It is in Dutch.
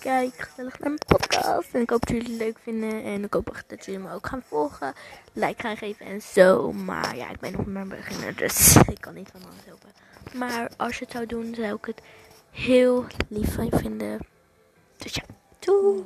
kijk, gezellig naar mijn podcast. En ik hoop dat jullie het leuk vinden. En ik hoop echt dat jullie me ook gaan volgen. Like gaan geven en zo. Maar ja, ik ben nog maar beginner. Dus ik kan niet van alles helpen. Maar als je het zou doen, zou ik het heel lief van je vinden. Dus ja, doei!